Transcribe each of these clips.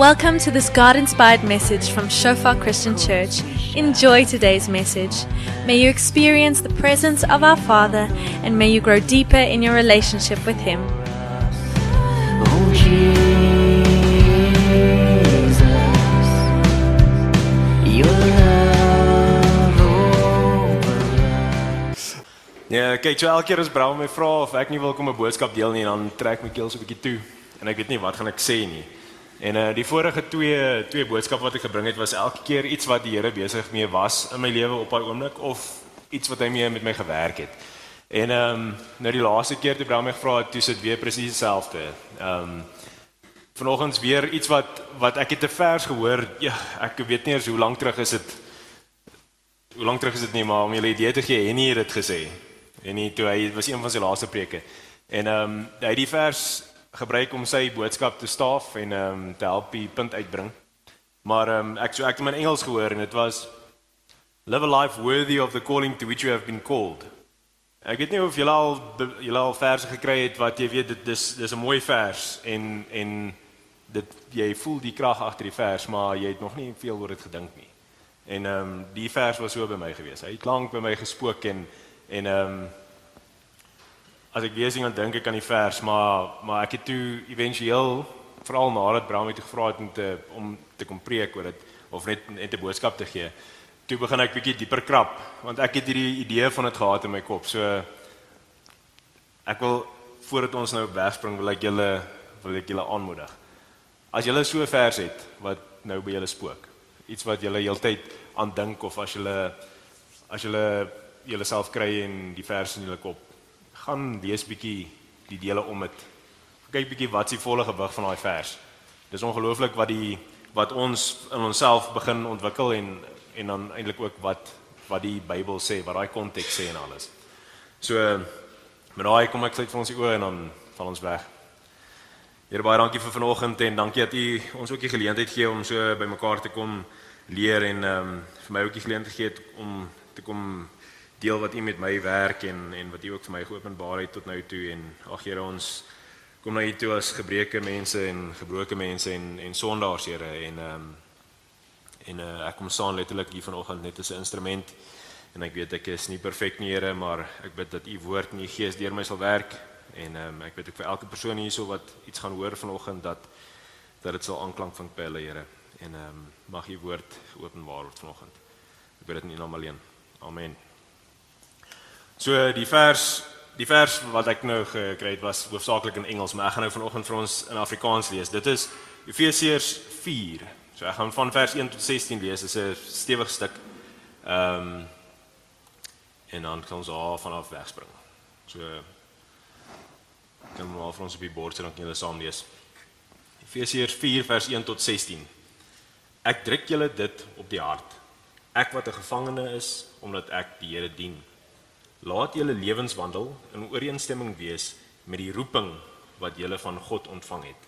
Welcome to this God inspired message from Shofar Christian Church. Enjoy today's message. May you experience the presence of our Father and may you grow deeper in your relationship with Him. Ja, kyk, so elke keer as Brown my vra of ek nie wil kom 'n boodskap deel nie, dan trek my keel so 'n bietjie toe en ek weet nie wat gaan ek sê nie. En uh die vorige twee twee boodskappe wat ek gebring het was elke keer iets wat die Here besig mee was in my lewe op daai oomblik of iets wat hy mee met my gewerk het. En ehm um, nou die laaste keer toe Brown my gevra het, toe sit weer presies dieselfde. Ehm um, vanoggends weer iets wat wat ek het te vers gehoor. Ja, ek weet nie eens hoe lank terug is dit hoe lank terug is dit nie, maar om julle idee te gee, Henny het dit gesê. En hy toe hy was een van sy laaste preke. En ehm um, hy het die vers gebruik om sy boodskap te staaf en ehm um, te help die punt uitbring. Maar ehm um, ek so ek het hom in Engels gehoor en dit was live a life worthy of the calling to which you have been called. Ek weet nie of julle al julle al verse gekry het wat jy weet dit dis dis 'n mooi vers en en dit jy voel die krag agter die vers maar jy het nog nie veel oor dit gedink nie. En ehm um, die vers was so by my gewees. Hy het lank by my gespook en en ehm um, as ek weer sien dan dink ek aan die vers, maar maar ek het toe éventueel veral nadat Bram my toe gevra het om te om te kom preek oor dit of net net 'n boodskap te gee. Toe begin ek bietjie dieper krap want ek het hierdie idee van dit gehad in my kop. So ek wil voordat ons nou wegspring wil ek julle wil ek julle aanmoedig. As julle so 'n vers het wat nou by julle spook, iets wat julle heeltyd aan dink of as julle as julle julleself kry in die vers in julle kop, gaan lees bietjie die dele om dit. Kyk bietjie wat is die volle gewig van daai vers. Dis ongelooflik wat die wat ons in onsself begin ontwikkel en en dan eintlik ook wat wat die Bybel sê, wat daai konteks sê en alles. So met daai kom ek sluit vir ons oë en dan val ons weg. Here baie dankie vir vanoggend en dankie dat u ons ook die geleentheid gee om so bymekaar te kom leer en ehm um, vir my ook die geleentheid gee om te kom deel wat u met my werk en en wat u ook vir my geopenbaar het tot nou toe en ag Here ons kom na u toe as gebreke mense en gebroke mense en en sondaars Here en ehm um, en uh, ek kom staan letterlik hier vanoggend net as 'n instrument en ek weet ek is nie perfek nie Here maar ek bid dat u woord en u gees deur my sal werk en um, ek bid ek vir elke persoon hierso wat iets gaan hoor vanoggend dat dat dit sal aanklank vind by hulle Here en ehm um, mag u woord geopenbaar word vanoggend. Ek bid dit in u naam alleen. Amen so die vers die vers wat ek nou gekry het was hoofsaaklik in Engels maar ek gaan nou vanoggend vir ons in Afrikaans lees dit is Efesiërs 4 so ek gaan van vers 1 tot 16 lees dit is 'n stewige stuk ehm um, en dan kan ons daar vanaf wegspring so kan maar vir ons op die bord sit dan kan julle saam lees. Efesiërs 4 vers 1 tot 16. Ek druk julle dit op die hart. Ek wat 'n gevangene is omdat ek die Here dien. Laat julle lewenswandel in ooreenstemming wees met die roeping wat julle van God ontvang het.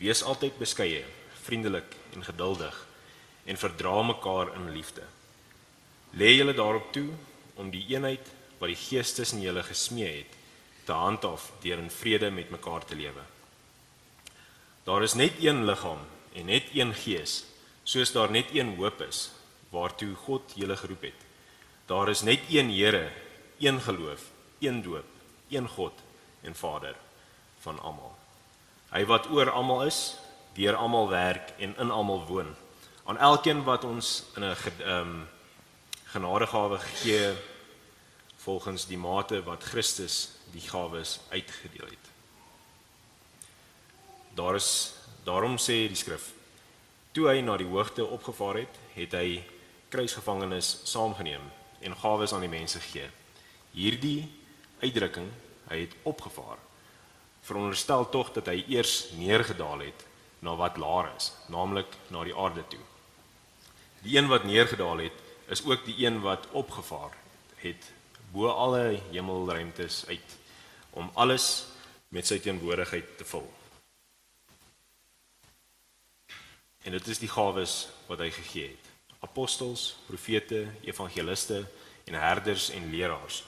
Wees altyd beskeie, vriendelik en geduldig en verdra mekaar in liefde. Lê julle daarop toe om die eenheid wat die Gees tussen julle gesmee het te handhaaf deur in vrede met mekaar te lewe. Daar is net een liggaam en net een Gees, soos daar net een hoop is waartoe God julle geroep het. Daar is net een Here, een geloof, een doop, een God en Vader van almal. Hy wat oor almal is, deur almal werk en in almal woon. Aan elkeen wat ons in 'n ehm um, genadegawe gee volgens die mate wat Christus die gawes uitgedeel het. Daar is daarom sê die skrif: Toe hy na die hoogte opgevaar het, het hy kruisgevangenes saamgeneem en gawes aan die mense gegee. Hierdie uitdrukking, hy het opgevaar, veronderstel tog dat hy eers neergedaal het na wat laer is, naamlik na die aarde toe. Die een wat neergedaal het, is ook die een wat opgevaar het bo alle hemelruimtes uit om alles met sy teenwoordigheid te vul. En dit is die gawes wat hy gegee het. Apostels, profete, evangeliste en herders en leraars.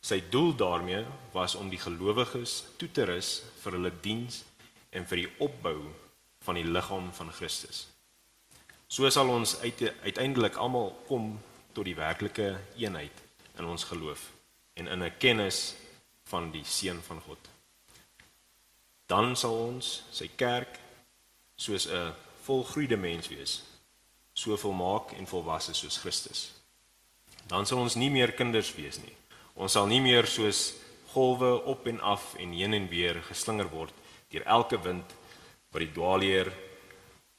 Sy doel daarmee was om die gelowiges toe te rus vir hulle diens en vir die opbou van die liggaam van Christus. So sal ons uit, uiteindelik almal kom tot die werklike eenheid in ons geloof en in 'n kennis van die seun van God. Dan sal ons sy kerk soos 'n volgroeide mens wees, so volmaak en volwasse soos Christus. Dan sal ons nie meer kinders wees nie. Ons sal nie meer soos golwe op en af en heen en weer geslinger word deur elke wind wat die dwaalleer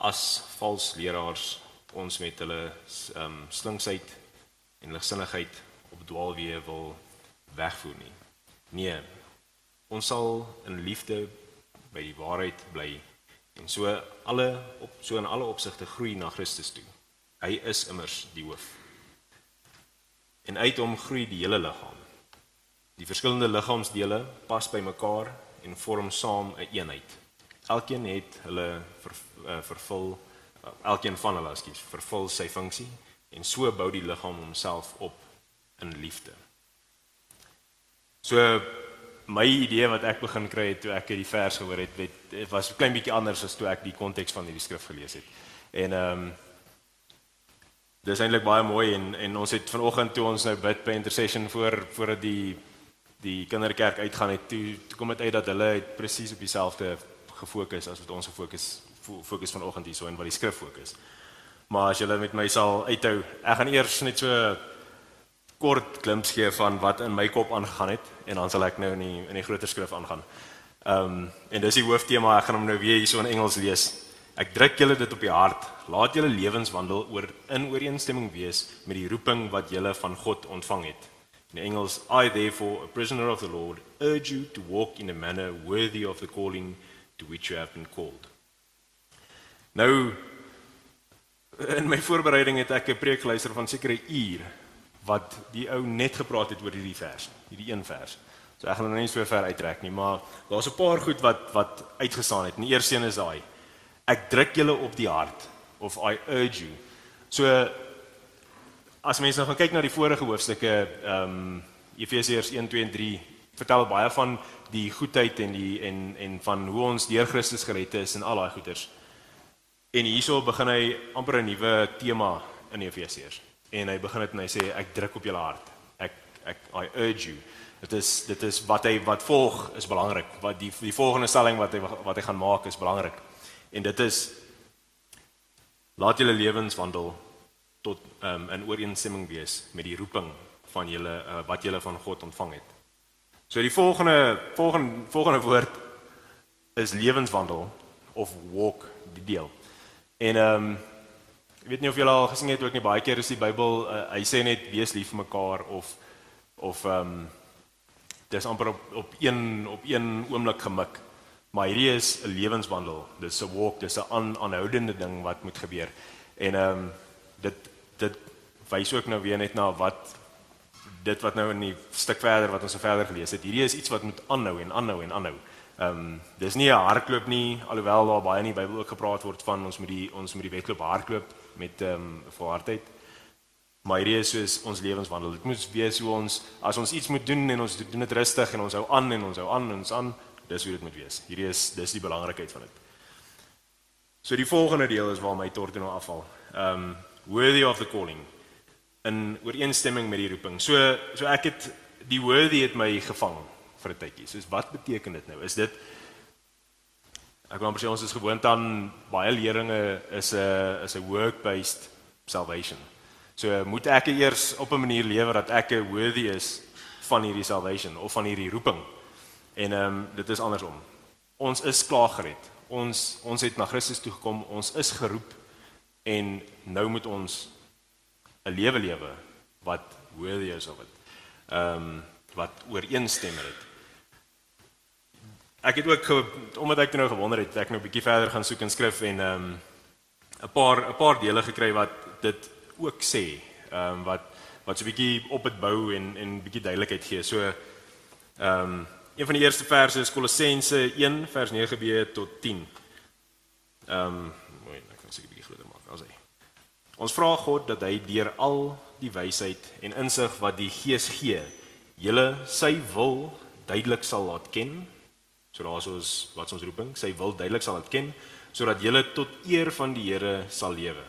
as vals leraars ons met hulle ehm um, slinksheid en ligsinnigheid op dwaalweë wil wegvoer nie. Nee. Ons sal in liefde by die waarheid bly en so alle op so in alle opsigte groei na Christus toe. Hy is immers die hoof. En uit hom groei die hele liggaam. Die verskillende liggaamsdele pas by mekaar en vorm saam 'n een eenheid. Elkeen het hulle ver, uh, vervul elkeen van hulle skies vervul sy funksie en so bou die liggaam homself op in liefde. So my idee wat ek begin kry het toe ek hierdie vers gehoor het, het, het was 'n klein bietjie anders as toe ek die konteks van hierdie skrif gelees het. En ehm um, Dis eintlik baie mooi en en ons het vanoggend toe ons nou bid by intercession voor voordat die die kinderkerk uitgaan het toe, toe kom dit uit dat hulle het presies op dieselfde gefokus as wat ons gefokus fokus vanoggend hierso en wat die skrif fokus. Maar as julle met my sal uithou, ek gaan eers net so kort glimps gee van wat in my kop aangegaan het en dan sal ek nou in die in die groter skrif aangaan. Ehm um, en dis die hooftema, ek gaan hom nou weer hierso in Engels lees. Ek druk julle dit op die hart. Laat julle lewenswandel oor in ooreenstemming wees met die roeping wat julle van God ontvang het. In Engels, I therefore, a prisoner of the Lord, urge you to walk in a manner worthy of the calling to which you have been called. Nou in my voorbereiding het ek 'n preek geluister van sekere uur wat die ou net gepraat het oor hierdie vers, hierdie een vers. So ek gaan nou nie so ver uittrek nie, maar daar's 'n paar goed wat wat uitgestaan het. Die eerste een is daai ek druk julle op die hart of I urge you. So as mense nou gaan kyk na die vorige hoofstukke, ehm um, Efesiërs 1, 2 en 3 vertel baie van die goedheid en die en en van hoe ons deur Christus gered is en al daai goeders. En hierso begin hy amper 'n nuwe tema in Efesiërs. En hy begin dit en hy sê ek druk op julle hart. Ek ek I urge you. Dit is dit is wat hy wat volg is belangrik. Wat die die volgende stelling wat hy wat hy gaan maak is belangrik. En dit is laat julle lewenswandel tot um, in ooreenstemming wees met die roeping van julle uh, wat julle van God ontvang het. So die volgende volgende volgende woord is lewenswandel of walk die deel. En ehm um, ek weet nie of julle al gesien het ook nie baie keer is die Bybel uh, hy sê net wees lief vir mekaar of of ehm um, dis amper op op een op een oomblik gemik. Maar hierdie is 'n lewenswandel. Dis 'n walk, dis 'n aan, aanhoudende ding wat moet gebeur. En ehm um, dit dit wys ook nou weer net na wat dit wat nou in die stuk verder wat ons so verder gelees het. Hierdie is iets wat moet aanhou en aanhou en aanhou. Ehm um, dis nie 'n hardloop nie, alhoewel daar baie in die Bybel ook gepraat word van ons moet die ons moet die wedloop hardloop met ehm um, volhardheid. Maar hierdie is soos ons lewenswandel. Dit moet wees hoe ons as ons iets moet doen en ons doen dit rustig en ons hou aan en ons hou aan en ons aan dis hoe dit moet wees. Hierdie is dis die belangrikheid van dit. So die volgende deel is waar my torte nou afval. Um worthy of the calling in ooreenstemming met die roeping. So so ek het die worthy het my gevang vir 'n tydjie. Soos wat beteken dit nou? Is dit ek wil amper sê ons is gewoond aan baie leringe is 'n is 'n work based salvation. So moet ek eers op 'n manier lewe dat ek worthy is van hierdie salvation of van hierdie roeping. En ehm um, dit is andersom. Ons is klaar gered. Ons ons het na Christus toe gekom. Ons is geroep en nou moet ons 'n lewe lewe wat worthy is of dit. Ehm um, wat ooreenstem met dit. Ek het ook omdat ek nou gewonder het, ek nou 'n bietjie verder gaan soek in skrif en ehm um, 'n paar 'n paar dele gekry wat dit ook sê. Ehm um, wat wat so 'n bietjie op dit bou en en bietjie duidelikheid gee. So ehm um, Een van die eerste verse is Kolossense 1 vers 9b tot 10. Ehm, um, mooi, ek kan seker 'n bietjie groter maak as hy. Ons vra God dat hy deur al die wysheid en insig wat die Gees gee, julle sy wil duidelik sal laat ken. So daar's ons wat ons roeping, sy wil duidelik sal laat ken sodat julle tot eer van die Here sal lewe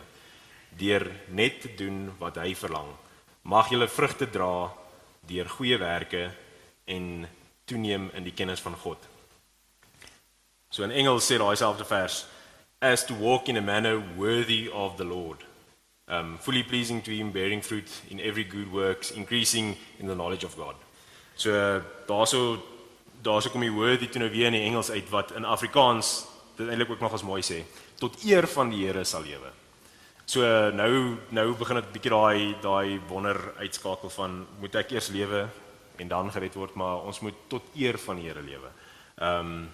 deur net te doen wat hy verlang. Mag julle vrugte dra deur goeie werke en toeneem in die kennis van God. So in Engels sê daai selfde vers as to walk in a manner worthy of the Lord. Um fully pleasing to him bearing fruit in every good works increasing in the knowledge of God. So daarso daarso kom die worthy toe nou weer in die Engels uit wat in Afrikaans dit eintlik ook nog as mooi sê tot eer van die Here sal lewe. So nou nou begin dit bietjie daai daai wonder uitskakel van moet ek eers lewe en dan gered word maar ons moet tot eer van die Here lewe. Ehm um,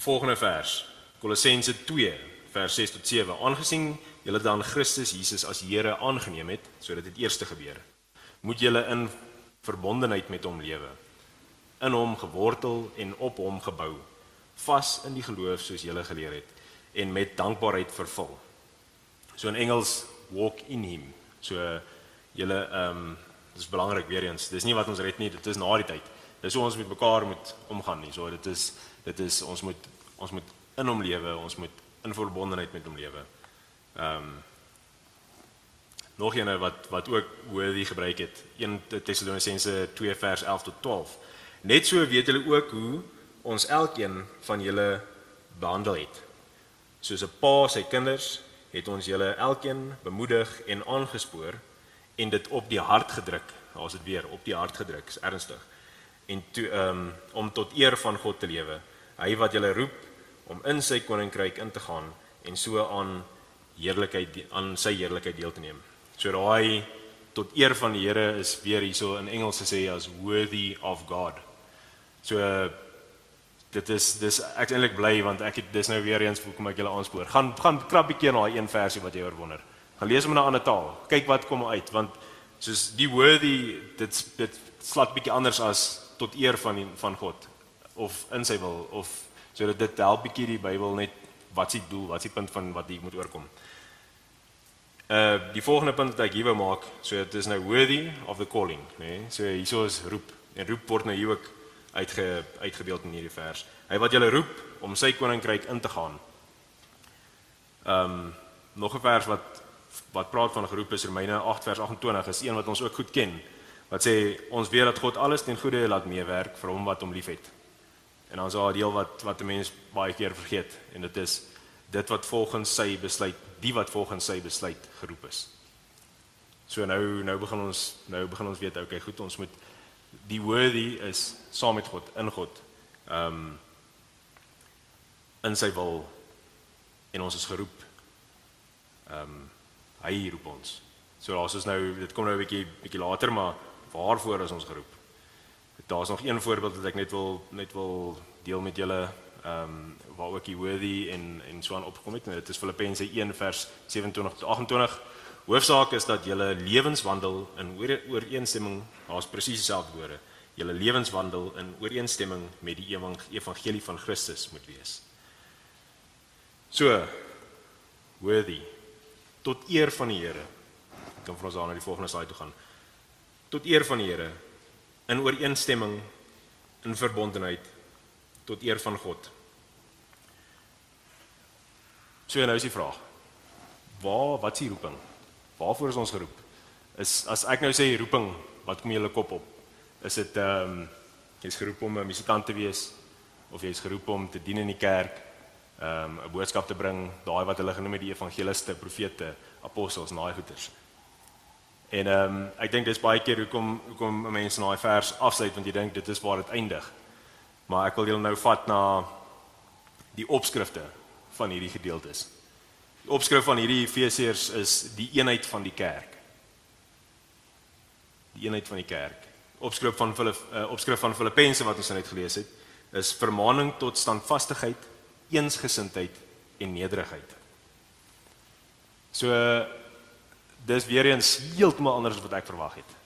Volgende vers. Kolossense 2 vers 6 tot 7. Aangesien julle dan Christus Jesus as Here aangeneem het, sodat dit eerste gebeur, moet julle in verbondenheid met hom lewe. In hom gewortel en op hom gebou, vas in die geloof soos julle geleer het en met dankbaarheid vervul. So in Engels walk in him. So julle ehm um, dis belangrik weer eens. Dis nie wat ons red nie, dit is na die tyd. Dis hoe ons met mekaar moet omgaan nie. So dit is dit is ons moet ons moet in hom lewe, ons moet in verbondenheid met hom lewe. Ehm um, nog eene wat wat ook worthy gebruik het. 1 Tessalonisense 2 vers 11 tot 12. Net so weet julle ook hoe ons elkeen van julle behandel het. Soos 'n pa sy kinders het ons julle elkeen bemoedig en aangespoor en dit op die hart gedruk. Daar's dit weer op die hart gedruk. Is ernstig. En toe ehm um, om tot eer van God te lewe. Hy wat julle roep om in sy koninkryk in te gaan en so aan heerlikheid aan sy heerlikheid deel te neem. So daai tot eer van die Here is weer hierso in Engels gesê as worthy of God. So dit is dis ek eintlik bly want ek het dis nou weer eens hoe kom ek julle aanspoor. Gaan gaan krap bietjie na daai een versie wat jy oor wonder. Gaan lees hom in 'n ander taal. Kyk wat kom uit want soos die worthy dit dit slat bietjie anders as tot eer van die, van God of in sy wil of sodat dit help bietjie die Bybel net wat s'ie doel, wat s'ie punt van wat hier moet oorkom. Uh die volgende punt wat ek hier wou maak, so dit is nou worthy of the calling, nê? Nee? So hieso is roep. En roep word nou hier ook uitge uitgebeeld in hierdie vers. Hy wat julle roep om sy koninkryk in te gaan. Um nog 'n vers wat wat praat van geroep is Romeine 8 vers 28 is een wat ons ook goed ken. Wat sê ons weet dat God alles ten goeie laat meewerk vir hom wat hom liefhet. En dan is daar 'n deel wat wat 'n mens baie keer vergeet en dit is dit wat volgens sy besluit, die wat volgens sy besluit geroep is. So nou nou begin ons nou begin ons weet okay, goed, ons moet die worthy is saam met God, in God. Ehm um, in sy wil en ons is geroep. Ehm um, hy roep ons. So daar's ons nou dit kom nou 'n bietjie bietjie later, maar waarvoor is ons geroep? daar's nog een voorbeeld wat ek net wil net wil deel met julle ehm um, waar ook die worthy en en so aan opgekom het. Dit is Filippense 1 vers 27 tot 28. Hoofsaak is dat julle lewenswandel in ooreenstemming, daar's presies dieselfde woorde. Julle lewenswandel in ooreenstemming met die evangelie van Christus moet wees. So worthy tot eer van die Here. Ek kan vir ons aan na die volgende slide toe gaan. Tot eer van die Here in ooreenstemming in verbondenheid tot eer van God. So nou is die vraag. Waar wat is die roeping? Waarvoor is ons geroep? Is as ek nou sê roeping, wat kom julle kop op? Is dit ehm um, jy's geroep om 'n musikant te wees of jy's geroep om te dien in die kerk, ehm um, 'n boodskap te bring, daai wat hulle genoem het die evangeliste, profete, apostels, naai goeters. En ehm um, ek dink dis baie keer hoekom hoekom mense na daai vers afsluit want jy dink dit is waar dit eindig. Maar ek wil julle nou vat na die opskrifte van hierdie gedeeltes. Die opskrif van hierdie Efesiërs is die eenheid van die kerk. Die eenheid van die kerk. Opskrif van Filip uh, opskrif van Filippense wat ons net gelees het is vermaaning tot standvastigheid, eensgesindheid en nederigheid. So dis weer eens heeltemal anders as wat ek verwag het.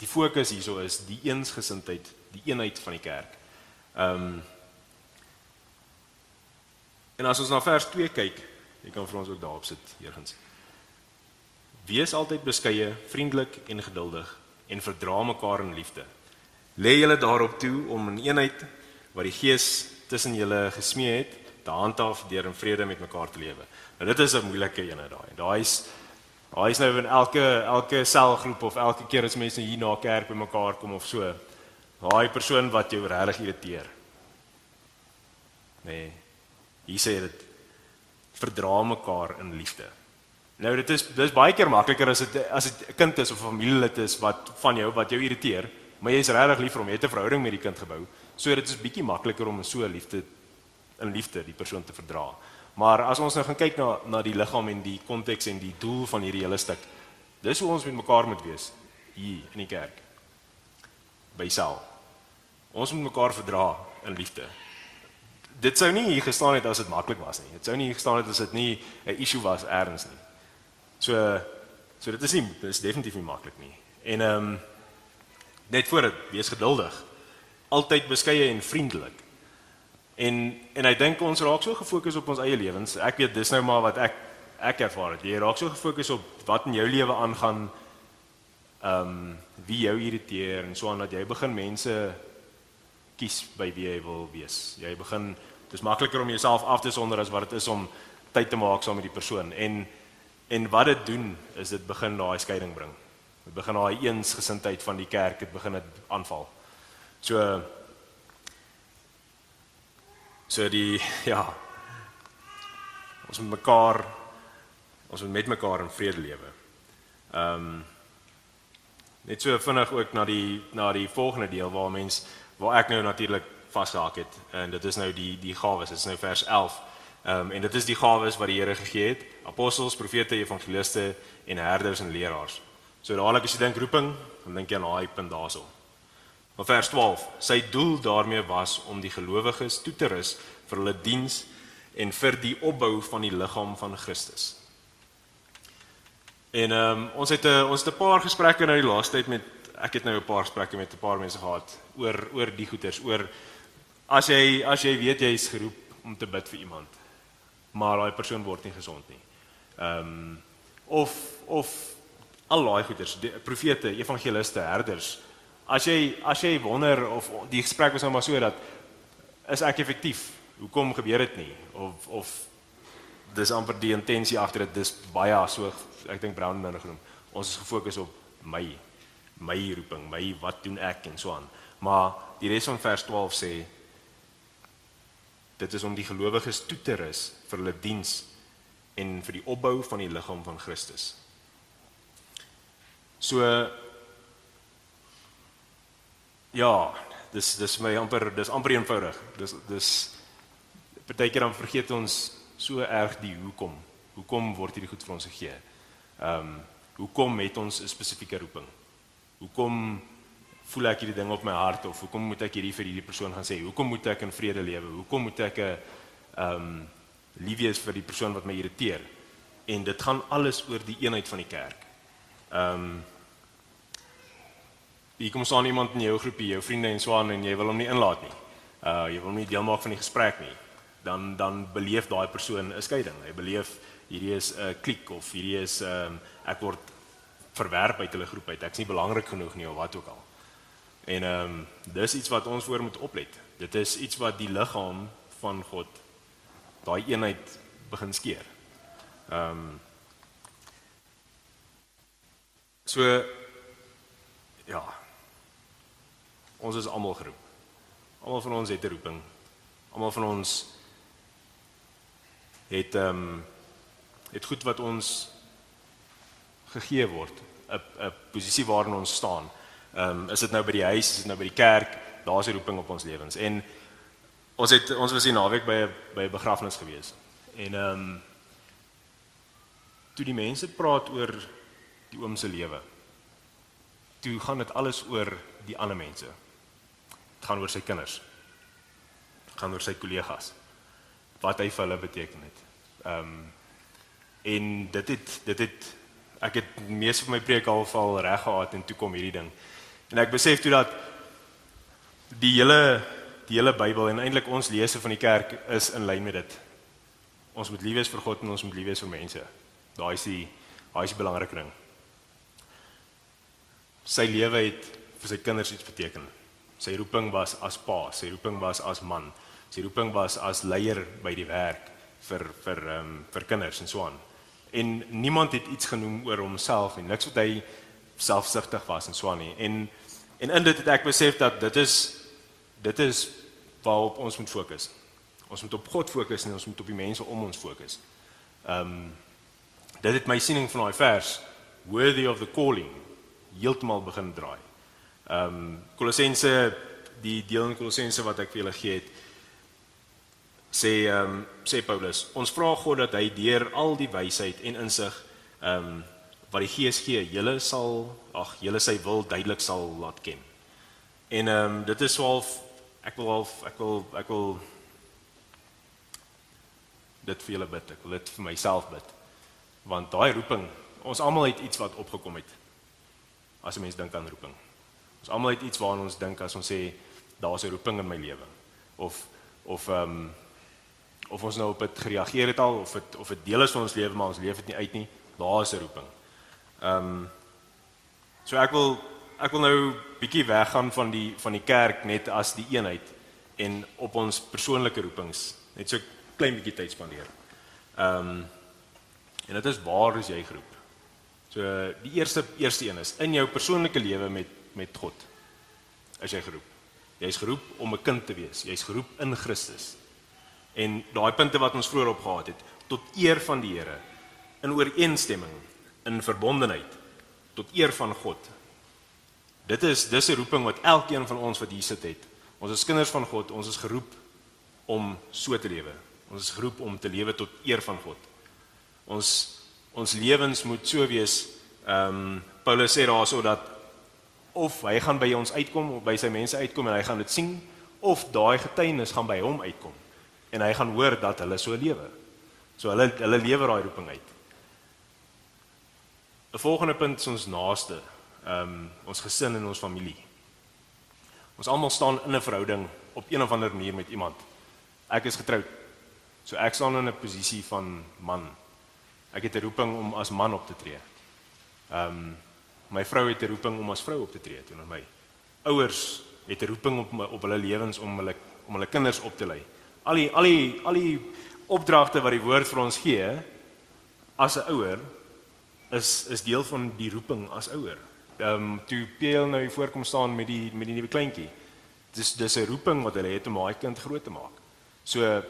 Die fokus hierso is die eensgesindheid, die eenheid van die kerk. Ehm um, En as ons na vers 2 kyk, jy kan vir ons ook daarop sit, Jurgens. Wees altyd beskeie, vriendelik en geduldig en verdra mekaar in liefde. Lê julle daarop toe om in eenheid wat die Gees tussen julle gesmee het, te handhaaf deur in vrede met mekaar te lewe. Nou dit is 'n moeilike een daai. Daai's daai's nou in elke elke selgroep of elke keer as mense hier na kerk bymekaar kom of so. Daai persoon wat jou regtig irriteer. Nee. Hier sê dit verdra mekaar in liefde. Nou dit is dis baie keer makliker as dit as dit 'n kind is of 'n familielid is wat van jou wat jou irriteer, maar jy is regtig lief vir hom, jy het 'n verhouding met die kind gebou. So dit is bietjie makliker om so liefde in liefde die persoon te verdra. Maar as ons nou gaan kyk na na die liggaam en die konteks en die doel van hierdie hele stuk, dis hoe ons met mekaar moet wees hier in die kerk. By Saul. Ons moet mekaar verdra in liefde. Dit sou nie hier gestaan het as dit maklik was nie. Dit sou nie hier gestaan het as dit nie 'n issue was eers nie. So so dit is nie dit is definitief nie maklik nie. En ehm um, net voor dit wees geduldig. Altyd beskeie en vriendelik. En en ek dink ons raak so gefokus op ons eie lewens. Ek weet dis nou maar wat ek ek ervaar het. Jy raak so gefokus op wat in jou lewe aangaan. Ehm um, wie jou irriteer en so aan dat jy begin mense kies by wie jy wil wees. Jy begin dis makliker om jouself af te sonder as wat dit is om tyd te maak saam met die persoon. En En wat dit doen is dit begin daai skeiding bring. Dit begin daai eensgesindheid van die kerk, dit begin dit aanval. So so die ja. Ons moet mekaar ons moet met mekaar in vrede lewe. Ehm um, net so vinnig ook na die na die volgende deel waar mens waar ek nou natuurlik vasgehaak het en dit is nou die die gawes, dit is nou vers 11. Ehm um, en dit is die gawes wat die Here gegee het: apostels, profete, evangeliste en herders en leraars. So dadelik as jy dink roeping, dan dink jy aan daai punt daarso. Maar vers 12, sy doel daarmee was om die gelowiges toe te rus vir hulle diens en vir die opbou van die liggaam van Christus. En ehm um, ons het 'n ons het 'n paar gesprekke nou die laaste tyd met ek het nou 'n paar gesprekke met 'n paar mense gehad oor oor die goeters, oor as jy as jy weet jy is geroep om te bid vir iemand maar daai persoon word nie gesond nie. Ehm um, of of al daai goeders, die profete, evangeliste, herders. As jy as jy wonder of die gesprek was nou maar so dat is ek effektief? Hoekom gebeur dit nie? Of of dis amper die intensie agter dit dis baie so ek dink Brown nou genoem. Ons is gefokus op my my roeping, my wat doen ek en so aan. Maar die res van vers 12 sê Dit is om die gelowiges toe te rus vir hulle diens en vir die opbou van die liggaam van Christus. So ja, dis dis my amper dis amper eenvoudig. Dis dis partykeer dan vergeet ons so erg die hoekom. Hoekom word hierdie goed vir ons gegee? Ehm um, hoekom het ons 'n spesifieke roeping? Hoekom voel ek hierdie ding op my hart of hoekom moet ek hierdie vir hierdie persoon gaan sê? Hoekom moet ek in vrede lewe? Hoekom moet ek 'n ehm um, lief wees vir die persoon wat my irriteer? En dit gaan alles oor die eenheid van die kerk. Ehm um, Jy kom staan iemand in jou groepie, jou vriende en so aan en jy wil hom nie inlaat nie. Uh jy wil hom nie deel maak van die gesprek nie. Dan dan beleef daai persoon 'n skeiding. Hy beleef hierdie is 'n uh, klik of hierdie is ehm um, ek word verwerp uit hulle groep uit. Ek's nie belangrik genoeg nie of wat ook al. En ehm um, dis iets wat ons voor moet oplet. Dit is iets wat die liggaam van God daai eenheid begin skeer. Ehm um, So ja. Ons is almal geroep. Almal van ons het 'n roeping. Almal van ons het ehm um, het goed wat ons gegee word, 'n 'n posisie waarin ons staan. Ehm um, is dit nou by die huis, is dit nou by die kerk, daar's 'n roeping op ons lewens. En ons het ons was hier naweek by 'n by 'n begrafnis gewees. En ehm um, toe die mense praat oor die oom se lewe. Toe gaan dit alles oor die ander mense. Dit gaan oor sy kinders. Dit gaan oor sy kollegas. Wat hy vir hulle beteken het. Ehm um, en dit het dit het ek het meeste van my preek al val reg gehad en toe kom hierdie ding. En ek besef toe dat die hele die hele Bybel en eintlik ons lese van die kerk is in lyn met dit. Ons moet lief wees vir God en ons moet lief wees vir mense. Daai is die daai is die belangrike ding. Sy lewe het vir sy kinders iets beteken. Sy roeping was as pa, sy roeping was as man. Sy roeping was as leier by die werk vir vir ehm um, vir kinders en so aan. En niemand het iets genoem oor homself en niks wat hy selfsugtig was en so aan nie. En en in dit het ek besef dat dit is dit is waarop ons moet fokus. Ons moet op God fokus en ons moet op die mense om ons fokus. Ehm um, dit het my siening van daai vers worthy of the calling heeltemal begin draai. Ehm um, Kolossense die deel in Kolossense wat ek vir julle gee het sê ehm um, sê Paulus, ons vra God dat hy deur al die wysheid en insig ehm um, wat die Gees gee, julle sal ag, julle sy wil duidelik sal laat ken. En ehm um, dit is swaalf ek wil half ek wil ek wil dit vir julle bid. Ek wil dit vir myself bid. Want daai roeping, ons almal het iets wat opgekom het. As 'n mens dink aan roeping. Ons almal het iets waaraan ons dink as ons sê daar's 'n roeping in my lewe. Of of ehm um, of ons nou op dit gereageer het al of dit of dit deel is van ons lewe maar ons leef dit nie uit nie. Daar is 'n roeping. Ehm um, so ek wil ek wil nou bietjie weggaan van die van die kerk net as die eenheid en op ons persoonlike roepings net so klein bietjie tyd spandeer. Ehm um, en dit is waar is jy geroep? So die eerste eerste een is in jou persoonlike lewe met met God. Is jy geroep? Jy's geroep om 'n kind te wees. Jy's geroep in Christus. En daai punte wat ons vroeër opgehaat het, tot eer van die Here, in ooreenstemming, in verbondenheid, tot eer van God. Dit is dis 'n roeping wat elkeen van ons wat hier sit het. Ons is kinders van God, ons is geroep om so te lewe. Ons is geroep om te lewe tot eer van God. Ons ons lewens moet so wees. Ehm um, Paulus sê daarso dat of hy gaan by ons uitkom of by sy mense uitkom en hy gaan dit sien of daai getuienis gaan by hom uitkom en hy gaan hoor dat hulle so lewe. So hulle hulle lewe daai roeping uit. 'n Volgende punt is ons naaste, ehm um, ons gesin en ons familie. Ons almal staan in 'n verhouding op een of ander manier met iemand. Ek is getroud. So ek staan in 'n posisie van man. Ek het 'n roeping om as man op te tree. Ehm um, my vrou het 'n roeping om as vrou op te tree teenoor my. Ouers het 'n roeping op my, op hulle lewens om hulle om hulle kinders op te lei. Al die al die al die opdragte wat die woord vir ons gee as 'n ouer is is deel van die roeping as ouer. Ehm um, toe Peel nou hier voorkom staan met die met die nuwe kleintjie. Dis dis 'n roeping wat hulle het om daai kind groot te maak. So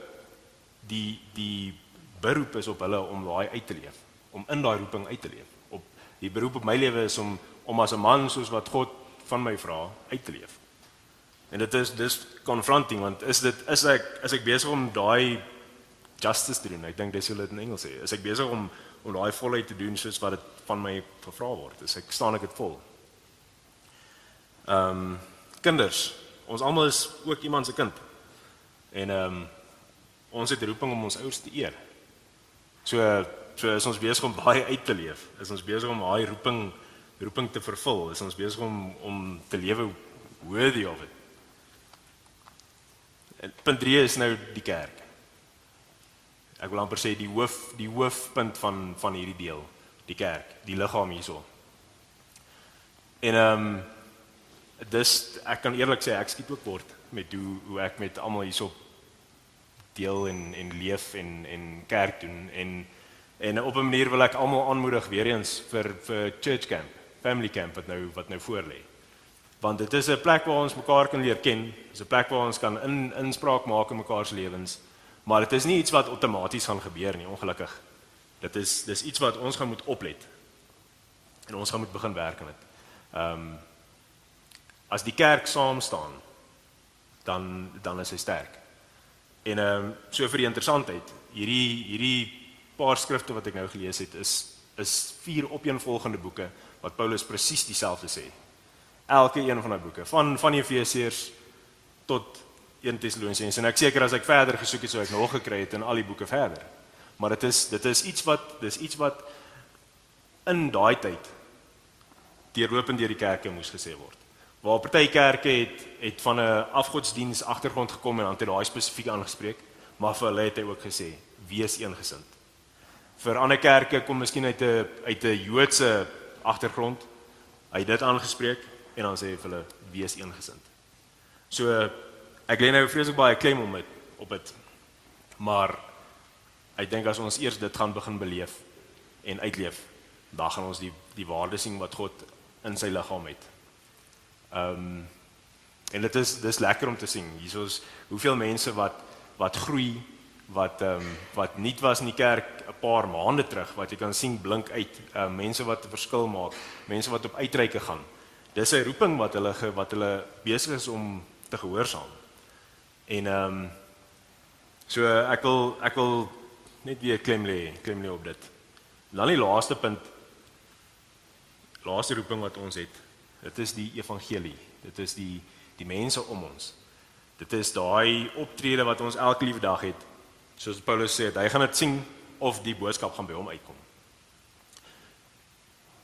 die die beroep is op hulle om daai uit te leef, om in daai roeping uit te leef. Op die beroep op my lewe is om om as 'n man soos wat God van my vra uit te leef. En dit is dis confronting want is dit is ek is ek besig om daai justice te doen. Ek dink dis hoe dit in Engels sê. Is ek besig om om daai volheid te doen soos wat dit van my gevra word. Dis ek staan ek dit vol. Ehm um, kinders, ons almal is ook iemand se kind. En ehm um, ons het roeping om ons ouers te eer. So so is ons besig om baie uit te leef. Is ons besig om daai roeping roeping te vervul. Is ons besig om om te lewe worthy of it. En punt 3 is nou die kerk. Ek wil amper sê die hoof die hoofpunt van van hierdie deel, die kerk, die liggaam hierso. En ehm um, dis ek kan eerlik sê ek skiet ook kort met hoe hoe ek met almal hierso deel en en leef en en kerk doen en en op 'n manier wil ek almal aanmoedig weer eens vir vir church camp, family camp wat nou wat nou voor lê. Want dit is 'n plek waar ons mekaar kan leer ken, dis 'n plek waar ons kan in inspraak maak in mekaar se lewens. Maar dit is nie iets wat outomaties gaan gebeur nie, ongelukkig. Dit is dis iets wat ons gaan moet oplet. En ons gaan moet begin werk aan dit. Ehm um, as die kerk saam staan, dan dan is hy sterk. En ehm um, so vir die interessantheid, hierdie hierdie paar skrifte wat ek nou gelees het is is vier opeenvolgende boeke wat Paulus presies dieselfde sê. Elke een van daai boeke, van van Efesiërs tot 1 Tessalonisense en ek seker as ek verder gesoek het sou ek nog gekry het in al die boeke verder. Maar dit is dit is iets wat dis iets wat in daai tyd deurlopend deur die kerke moes gesê word. Waar party kerke het het van 'n afgodsdiens agtergrond gekom en dan het daai spesifiek aangespreek, maar vir hulle het hy ook gesê wees eengesind. Vir ander kerke kom miskien uit 'n uit 'n Joodse agtergrond. Hy het dit aangespreek en dan sê hy vir hulle wees eengesind. So ek lê nou vreeslik baie klem om dit op dit. Maar ek dink as ons eers dit gaan begin beleef en uitleef, dan gaan ons die die waarde sien wat God in sy liggaam het. Ehm um, en dit is dis lekker om te sien. Hiersoos hoeveel mense wat wat groei wat ehm um, wat nuut was in die kerk 'n paar maande terug wat jy kan sien blink uit. Ehm uh, mense wat 'n verskil maak, mense wat op uitreike gaan. Dis 'n roeping wat hulle ge, wat hulle besig is om te gehoorsaam. En ehm um, so ek wil ek wil net weer klem lê, klem lê op dit. Dan die laaste punt laaste roeping wat ons het. Dit is die evangelie. Dit is die die mense om ons. Dit is daai optrede wat ons elke liewe dag het. Soos Paulus sê, hy gaan dit sien of die boodskap gaan by hom uitkom.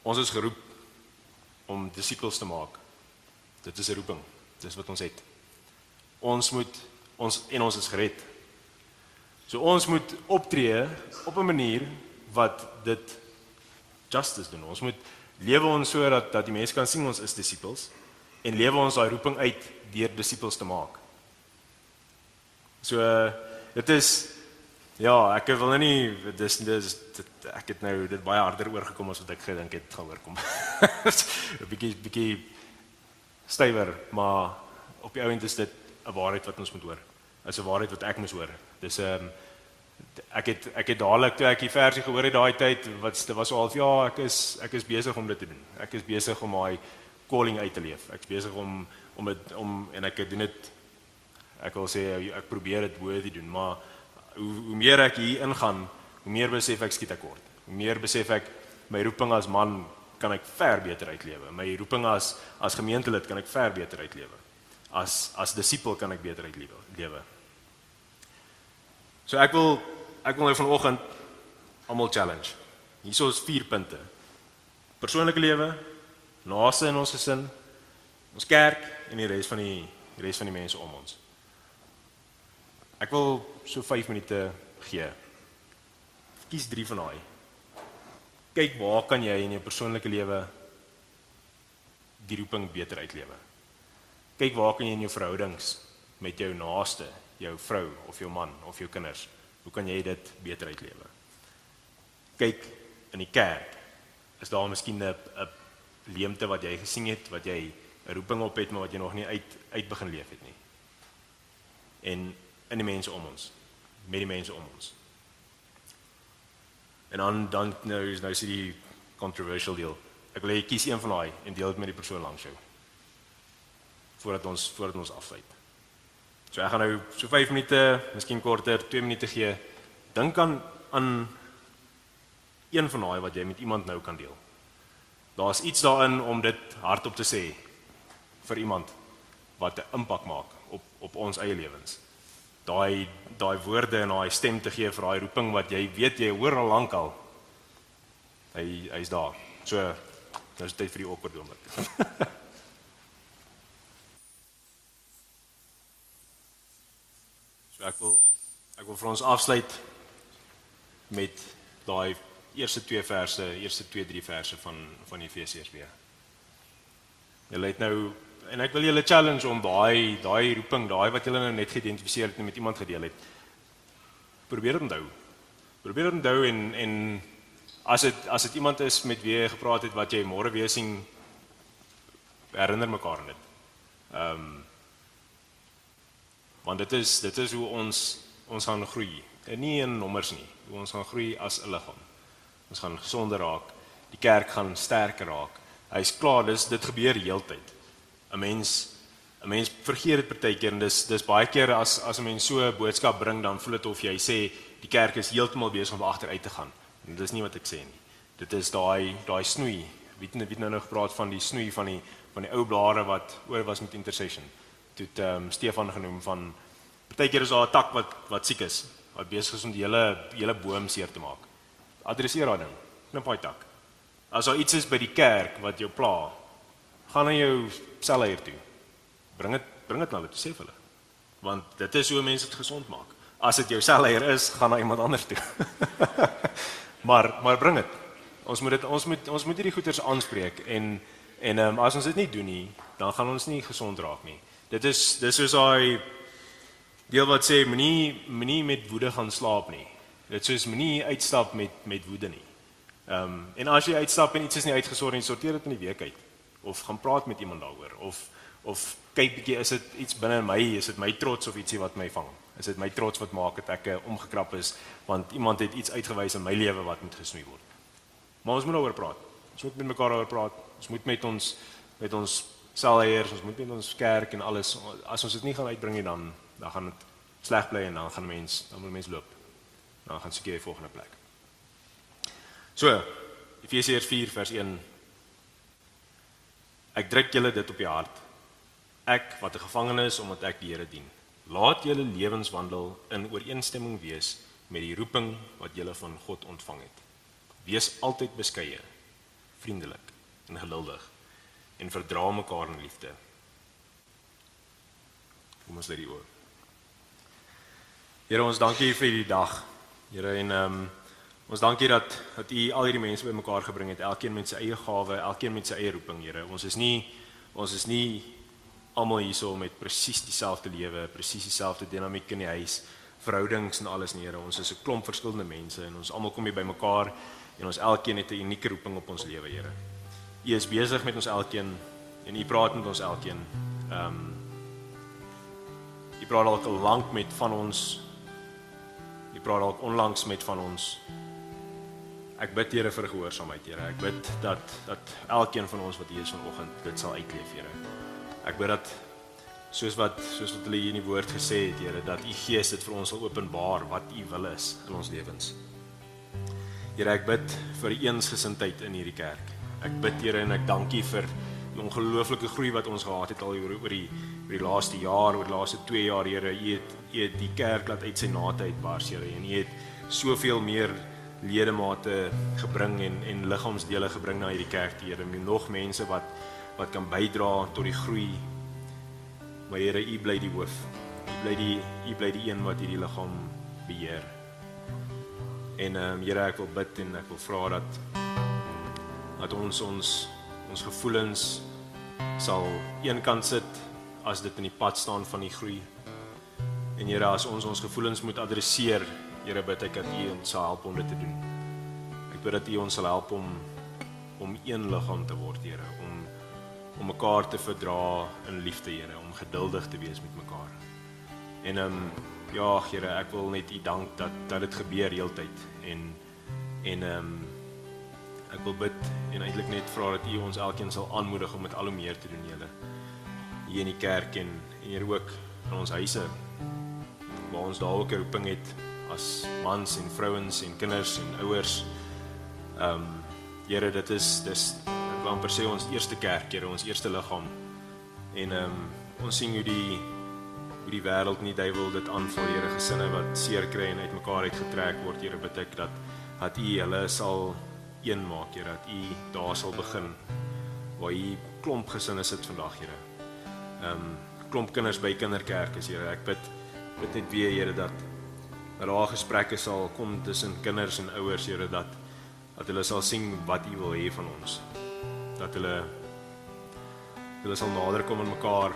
Ons is geroep om disippels te maak. Dit is 'n roeping. Dis wat ons het. Ons moet ons en ons is gered. So ons moet optree op 'n manier wat dit justice doen. Ons moet lewe ons so dat dat die mense kan sien ons is disippels en lewe ons daai roeping uit deur disippels te maak. So dit is ja, ek wil nou nie dis dis dit, ek het nou dit baie harder oorgekom as wat ek gedink het gaan oorkom. 'n bietjie bietjie stywer, maar op die ouend is dit 'n waarheid wat ons moet hoor. Is 'n waarheid wat ek moet hoor. Dis 'n um, ek het ek het dadelik toe ek die versie gehoor het daai tyd wat dit was so half ja, ek is ek is besig om dit te doen. Ek is besig om daai calling uit te leef. Ek's besig om om dit om en ek doen dit ek wil sê ek probeer dit worthy doen, maar hoe hoe meer ek hier ingaan, hoe meer besef ek skiet ek kort. Hoe meer besef ek my roeping as man kan ek ver beter uitlewe. My roeping as as gemeentelid kan ek ver beter uitlewe. As as disipel kan ek beter uitlewe. Lewe. So ek wil ek wil nou vanoggend almal challenge. Hierso is 4 punte. Persoonlike lewe, naaste in ons gesin, ons kerk en die res van die die res van die mense om ons. Ek wil so 5 minute gee. Kies 3 van daai. Kyk waar kan jy in jou persoonlike lewe die roeping beter uitlewe. Kyk waar kan jy in jou verhoudings met jou naaste jou vrou of jou man of jou kinders. Hoe kan jy dit beter uitlewe? Kyk in die kerk. Is daar miskien 'n leemte wat jy gesien het wat jy 'n roeping op het maar wat jy nog nie uit uit begin leef het nie. En in die mense om ons, met die mense om ons. En dan dan nou is nou sy die controversial deel. Ek wil hê kies een van daai en deel dit met die persoon langs jou. Voordat ons voordat ons afsluit. So ek gaan nou so 5 minute, miskien korter, 2 minute gee. Dink aan aan een van daai wat jy met iemand nou kan deel. Daar's iets daarin om dit hardop te sê vir iemand wat 'n impak maak op op ons eie lewens. Daai daai woorde en daai stem te gee vir daai roeping wat jy weet jy hoor al lank al. Hy hy's daar. So nou is dit tyd vir die awkward oomblik. So ek wil ek wil vir ons afsluit met daai eerste twee verse, eerste 2 3 verse van van Efesiërs weer. Julle het nou en ek wil julle challenge om daai daai roeping, daai wat julle nou net geïdentifiseer het met iemand gedeel het. Probeer dit onthou. Probeer dit onthou en en as dit as dit iemand is met wie jy gepraat het wat jy môre weer sien herinner mekaar dit. Ehm um, want dit is dit is hoe ons ons gaan groei en nie in nommers nie hoe ons gaan groei as 'n liggaam ons gaan gesonder raak die kerk gaan sterker raak hy's klaar dis dit gebeur heeltyd 'n mens 'n mens vergeet dit partykeer en dis dis baie keer as as 'n mens so 'n boodskap bring dan voel dit of jy sê die kerk is heeltemal besig om agteruit te gaan en dis nie wat ek sê nie dit is daai daai snoei wie het wie nou nog gepraat van die snoei van die van die ou blare wat oor was met intercession toe het um, Stefan genoem van partykeer is daar 'n tak wat wat siek is, wat besig is om die hele hele boom seer te maak. Adresseer daai ding. Knip daai tak. As daar iets is by die kerk wat jou pla, gaan na jou selleier toe. Bring dit bring dit na hulle, sê vir hulle. Want dit is hoe mense dit gesond maak. As dit jou selleier is, gaan na iemand anders toe. maar maar bring dit. Ons moet dit ons moet ons moet hierdie goeters aanspreek en en um, as ons dit nie doen nie, dan gaan ons nie gesond raak nie. Dit is dis soos daai deel wat sê moenie moenie met woede gaan slaap nie. Dit soos moenie uitstap met met woede nie. Ehm um, en as jy uitstap en iets is nie uitgesort nie, sorteer dit in die week uit of gaan praat met iemand daaroor of of kyk bietjie is dit iets binne in my, is dit my trots of ietsie wat my vang? Is dit my trots wat maak dat ek eh, omgekrap is want iemand het iets uitgewys in my lewe wat moet gesnoei word? Maar ons moet daaroor praat. Ons moet met mekaar daaroor praat. Ons moet met ons met ons selleiers, ons moet met ons kerk en alles as ons dit nie gaan uitbring nie dan dan gaan dit sleg bly en dan gaan mense dan moet mense loop. Dan gaan seker die volgende plek. So, Efesiërs 4 vers 1 Ek druk julle dit op die hart. Ek wat 'n gevangene is omdat ek die Here dien. Laat julle lewenswandel in ooreenstemming wees met die roeping wat julle van God ontvang het. Wees altyd beskeie, vriendelik en geduldig en verdra mekaar in liefde. Kom ons lê die oor. Here ons dankie vir hierdie dag. Here en ehm um, ons dankie dat dat U al hierdie mense bymekaar gebring het, elkeen met sy eie gawe, elkeen met sy eie roeping, Here. Ons is nie ons is nie almal hierso met presies dieselfde lewe, presies dieselfde dinamiek in die huis, verhoudings en alles nie, Here. Ons is 'n klomp verskillende mense en ons almal kom hier bymekaar en ons elkeen het 'n unieke roeping op ons lewe, Here. U is besig met ons elkeen en U praat met ons elkeen. Ehm um, U praat al lank met van ons praat dalk onlangs met van ons. Ek bid Here vir gehoorsaamheid, Here. Ek bid dat dat elkeen van ons wat hier is vanoggend dit sal uitleef, Here. Ek bid dat soos wat soos wat hulle hier in die woord gesê het, Here, dat U Gees dit vir ons sal openbaar wat U wil is in ons lewens. Here, ek bid vir eensgesindheid in hierdie kerk. Ek bid Here en ek dank U vir die ongelooflike groei wat ons gehad het al oor oor die oor die laaste jaar, oor die laaste 2 jaar, Here. U het U het die kerk laat uit sy nate uitbars, Here, en U het soveel meer ledemate gebring en en liggaamsdele gebring na hierdie kerk, Here. En nog mense wat wat kan bydra tot die groei. Maar Here, U bly die hoof. U bly die U bly die een wat hierdie liggaam beheer. En ehm um, Here, ek wil bid en ek wil vra dat dat ons ons ons gevoelens sal eenkant sit as dit in die pad staan van die groei. En Here, as ons ons gevoelens moet adresseer, Here, bid ek dat U ons sal help om dit te doen. Ek bid dat U ons sal help om om een liggaam te word, Here, om om mekaar te verdra in liefde, Here, om geduldig te wees met mekaar. En ehm um, ja, Here, ek wil net U dank dat dat dit gebeur heeltyd en en ehm um, ek wil bid en eintlik net vra dat U ons elkeen sal aanmoedig om met al hoe meer te doen, Here. Hier in die kerk en en hier ook in ons huise waar ons daar ook 'n roeping het as mans en vrouens en kinders en ouers. Ehm um, Here, dit is dis wil amper sê ons eerste kerk, Here, ons eerste liggaam. En ehm um, ons sien hoe die hoe die wêreld nie duiwel dit aanval, Here, gesinne wat seer kry en uitmekaar uitgetrek word, Here, bid ek dat dat U hulle sal een maak, Here, dat U daar sal begin waar U klomp gesinne sit vandag, Here. Ehm um, klomp kinders by kinderkerk is, Here. Ek bid bid net weer, Here, dat dat daar gesprekke sal kom tussen kinders en ouers, Here, dat dat hulle sal sien wat U wil hê van ons. Dat hulle hulle sal nader kom aan mekaar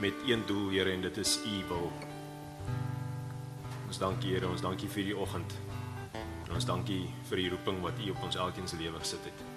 met een doel, Here, en dit is U wil. Ons dankie, Here, ons dankie vir die oggend. Ons dankie vir die roeping wat U op ons elkeen se lewe gesit het.